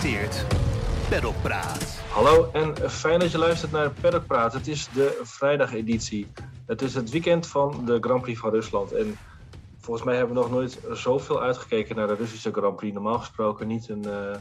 tijd. Paddock Praat. Hallo en fijn dat je luistert naar Paddock Praat. Het is de vrijdageditie. Het is het weekend van de Grand Prix van Rusland. En volgens mij hebben we nog nooit zoveel uitgekeken naar de Russische Grand Prix. Normaal gesproken niet een, uh,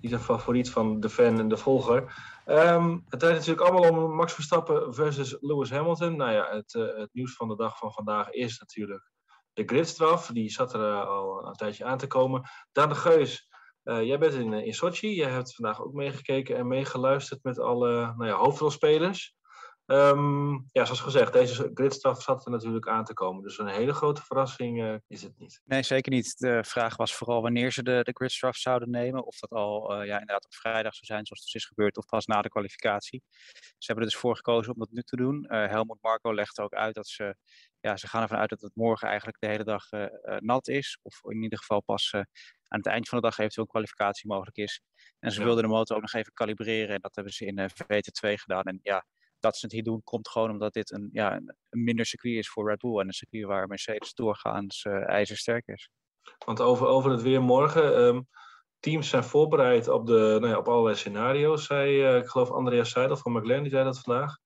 niet een favoriet van de fan en de volger. Um, het draait natuurlijk allemaal om Max Verstappen versus Lewis Hamilton. Nou ja, het, uh, het nieuws van de dag van vandaag is natuurlijk de gridstraf. Die zat er uh, al een tijdje aan te komen. Daan de Geus, uh, jij bent in, in Sochi. Jij hebt vandaag ook meegekeken en meegeluisterd met alle nou ja, hoofdrolspelers. Um, ja, zoals gezegd, deze gridstraf zat er natuurlijk aan te komen. Dus een hele grote verrassing uh, is het niet. Nee, zeker niet. De vraag was vooral wanneer ze de, de gridstraf zouden nemen. Of dat al ja, inderdaad op vrijdag zou zijn, zoals het is gebeurd, of pas na de kwalificatie. Ze hebben er dus voor gekozen om dat nu te doen. Helmut Marco legt ook uit dat ze, ja, ze gaan ervan uit dat het morgen eigenlijk de hele dag nat is. Of in ieder geval pas aan het eind van de dag eventueel een kwalificatie mogelijk is. En ze ja. wilden de motor ook nog even kalibreren. En dat hebben ze in VT2 gedaan. En ja, dat ze het hier doen, komt gewoon omdat dit een, ja, een minder circuit is voor Red Bull. En een circuit waar Mercedes doorgaans uh, ijzersterk is. Want over, over het weer morgen. Um, teams zijn voorbereid op, de, nou ja, op allerlei scenario's. Zei, uh, ik geloof Andreas Seidel van McLaren, die zei dat vandaag.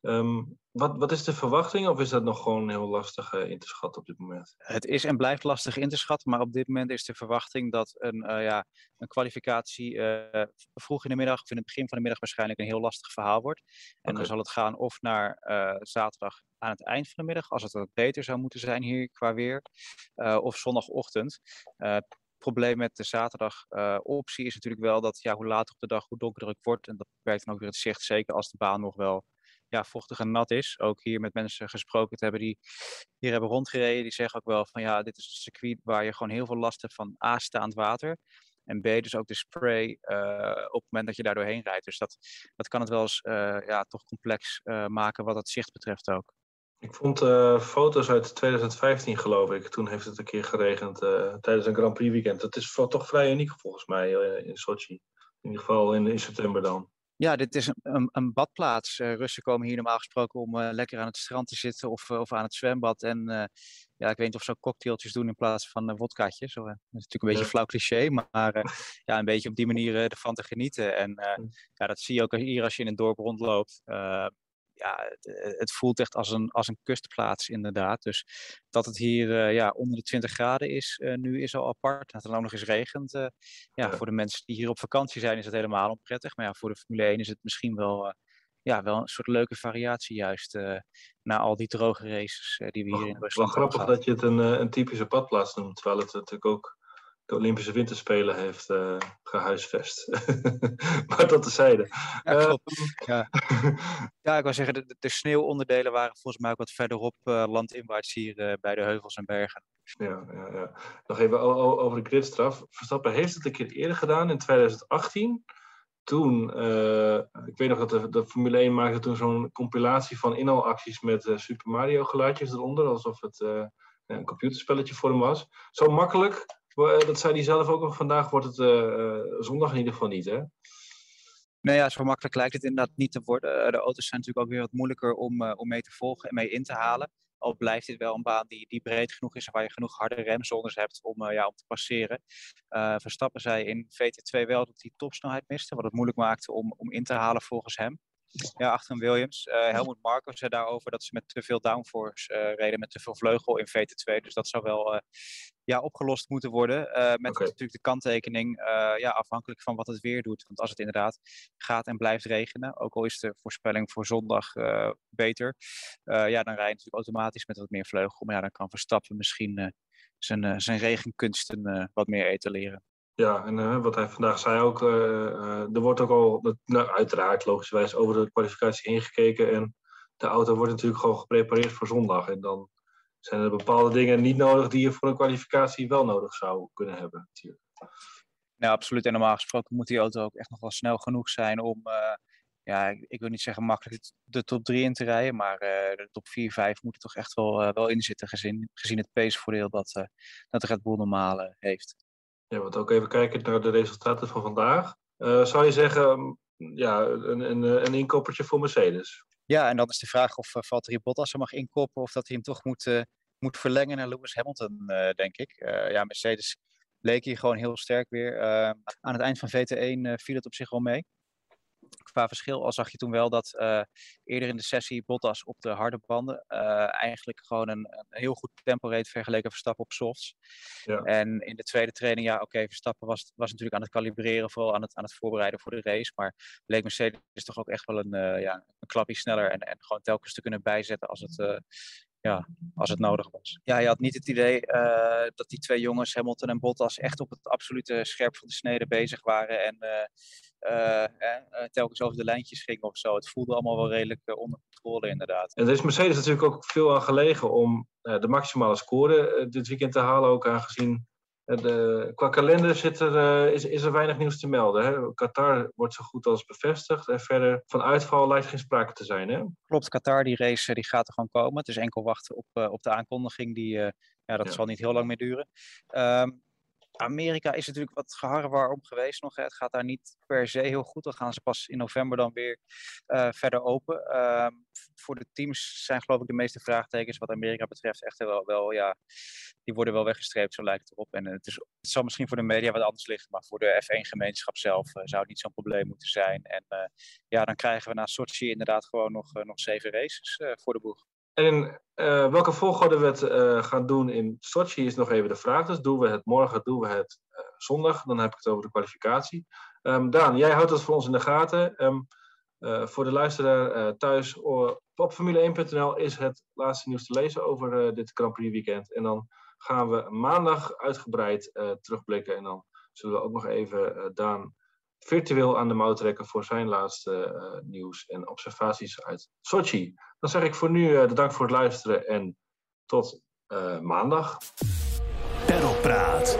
Um, wat, wat is de verwachting of is dat nog gewoon heel lastig uh, in te schatten op dit moment? Het is en blijft lastig in te schatten, maar op dit moment is de verwachting dat een, uh, ja, een kwalificatie uh, vroeg in de middag of in het begin van de middag waarschijnlijk een heel lastig verhaal wordt. En okay. dan zal het gaan of naar zaterdag aan het eind van de middag, als het wat beter zou moeten zijn hier qua weer, of zondagochtend probleem met de zaterdag uh, optie is natuurlijk wel dat ja, hoe later op de dag, hoe donkerder het wordt. En dat werkt dan ook weer het zicht, zeker als de baan nog wel ja, vochtig en nat is. Ook hier met mensen gesproken te hebben die hier hebben rondgereden. Die zeggen ook wel van ja, dit is een circuit waar je gewoon heel veel last hebt van A, staand water. En B, dus ook de spray uh, op het moment dat je daar doorheen rijdt. Dus dat, dat kan het wel eens uh, ja, toch complex uh, maken wat het zicht betreft ook. Ik vond foto's uit 2015 geloof ik. Toen heeft het een keer geregend tijdens een Grand Prix weekend. Dat is toch vrij uniek volgens mij in Sochi. In ieder geval in september dan. Ja, dit is een, een, badplaats. Uh, Russen komen hier normaal gesproken om uh, lekker aan het strand te zitten of, uh, of aan het zwembad. En ja, ik weet niet of ze ook cocktailtjes doen in plaats van wodkaatjes. dat is natuurlijk een beetje een flauw cliché, maar ja, een beetje op die manier ervan te genieten. En ja, dat zie je ook hier als je in een dorp rondloopt ja, het, het, voelt echt als een, als een kustplaats inderdaad. Dus dat het hier uh, ja, onder de 20 graden is, uh, nu is al apart. Dat het dan ook nog eens regent. Uh, ja, voor de mensen die hier op vakantie zijn is het helemaal onprettig. Maar ja, voor de Formule 1 is het misschien wel, ja, wel een soort leuke variatie juist. na al die droge races die we hier in Rusland hebben. Wel grappig dat je het een, een typische badplaats noemt. Terwijl het natuurlijk ook de Olympische Winterspelen heeft uh, gehuisvest. maar dat tezijde. Ja, klopt. Uh, ja. ja, ik wou zeggen, de, de, sneeuwonderdelen waren volgens mij ook wat verderop uh, landinwaarts hier bij de heuvels en bergen. Ja, ja, ja. Nog even over de gridstraf. Verstappen heeft het een keer eerder gedaan in 2018. Toen, ik weet nog dat de, de Formule 1 maakte toen zo'n compilatie van inhaalacties met Super Mario geluidjes eronder. Alsof het een computerspelletje voor hem was. Zo makkelijk dat zei hij zelf ook nog vandaag, wordt het uh, zondag in ieder geval niet, hè? Nee, ja, zo makkelijk lijkt het inderdaad niet te worden. De auto's zijn natuurlijk ook weer wat moeilijker om, om mee te volgen en mee in te halen. Al blijft dit wel een baan die, die breed genoeg is en waar je genoeg harde remzones hebt om, ja, om te passeren. Verstappen zei in VT2 wel dat hij topsnelheid miste, wat het moeilijk maakte om, om in te halen volgens hem. Ja, achter een Williams. Uh, Helmut Marko zei daarover dat ze met te veel downforce uh, reden, met te veel vleugel in VT2. Dus dat zou wel uh, ja, opgelost moeten worden. met okay. natuurlijk de kanttekening, ja, afhankelijk van wat het weer doet. Want als het inderdaad gaat en blijft regenen, ook al is de voorspelling voor zondag beter, ja, dan rij je natuurlijk automatisch met wat meer vleugel. Maar ja, dan kan Verstappen misschien zijn, zijn regenkunsten wat meer etaleren. Ja, en uh, wat hij vandaag zei ook, uh, uh, er wordt ook al, nou, uiteraard logischerwijs, over de kwalificatie ingekeken. En de auto wordt natuurlijk gewoon geprepareerd voor zondag. En dan zijn er bepaalde dingen niet nodig die je voor een kwalificatie wel nodig zou kunnen hebben. Natuurlijk. Nou, absoluut. En normaal gesproken moet die auto ook echt nog wel snel genoeg zijn om, ja, ik, ik, wil niet zeggen makkelijk de top 3 in te rijden, maar de top 4, 5 moet er toch echt wel, wel in zitten, gezien, gezien het pacevoordeel dat, dat Red Bull normaal heeft. Ja, want ook even kijken naar de resultaten van vandaag. Uh, zou je zeggen, ja, een, een, een inkoppertje voor Mercedes? Ja, en dan is de vraag of uh, Valtteri Bottas er mag inkoppen of dat hij hem toch moet, moet verlengen naar Lewis Hamilton, denk ik. ja, Mercedes leek hij gewoon heel sterk weer. aan het eind van VT1 viel het op zich wel mee qua verschil al zag je toen wel dat uh, eerder in de sessie Bottas op de harde banden uh, eigenlijk gewoon een, een, heel goed tempo reed vergeleken Verstappen op softs. Ja. En in de tweede training, ja oké, okay, Verstappen was, was natuurlijk aan het kalibreren, vooral aan het, aan het voorbereiden voor de race. Maar leek Mercedes toch ook echt wel een, uh, ja, een klapje sneller en, en gewoon telkens te kunnen bijzetten als het, ja, als het nodig was. Ja, je had niet het idee uh, dat die twee jongens, Hamilton en Bottas, echt op het absolute scherp van de snede bezig waren en uh, uh, telkens over de lijntjes gingen of zo. Het voelde allemaal wel redelijk onder controle inderdaad. En er is Mercedes natuurlijk ook veel aan gelegen om de maximale score dit weekend te halen, ook aangezien de, qua kalender zit er, uh, is, is er weinig nieuws te melden. Hè? Qatar wordt zo goed als bevestigd. En verder van uitval lijkt geen sprake te zijn. Hè? Klopt, Qatar, die race die gaat er gewoon komen. Het is enkel wachten op, uh, op de aankondiging. Die, uh, ja, dat ja. zal niet heel lang meer duren. Um, Amerika is natuurlijk wat geharrewar om geweest nog. Hè. Het gaat daar niet per se heel goed. Dan gaan ze pas in november dan weer uh, verder open. Uh, voor de teams zijn geloof ik de meeste vraagtekens wat Amerika betreft echt wel, wel ja, die worden wel weggestreept, zo lijkt het erop. En het, is, zal misschien voor de media wat anders liggen, maar voor de F1-gemeenschap zelf uh, zou het niet zo'n probleem moeten zijn. En uh, ja, dan krijgen we na Sochi inderdaad gewoon nog, nog zeven races voor de boeg. En uh, welke volgorde we het uh, gaan doen in Sochi is nog even de vraag. Dus doen we het morgen, doen we het uh, zondag? Dan heb ik het over de kwalificatie. Um, Daan, jij houdt dat voor ons in de gaten. Um, voor de luisteraar thuis, op Formule1.nl is het laatste nieuws te lezen over dit Grand Prix weekend. En dan gaan we maandag uitgebreid terugblikken. En dan zullen we ook nog even Daan virtueel aan de mouw trekken voor zijn laatste uh, nieuws en observaties uit Sochi. Dan zeg ik voor nu uh, de dank voor het luisteren en tot uh, maandag. Perlpraat.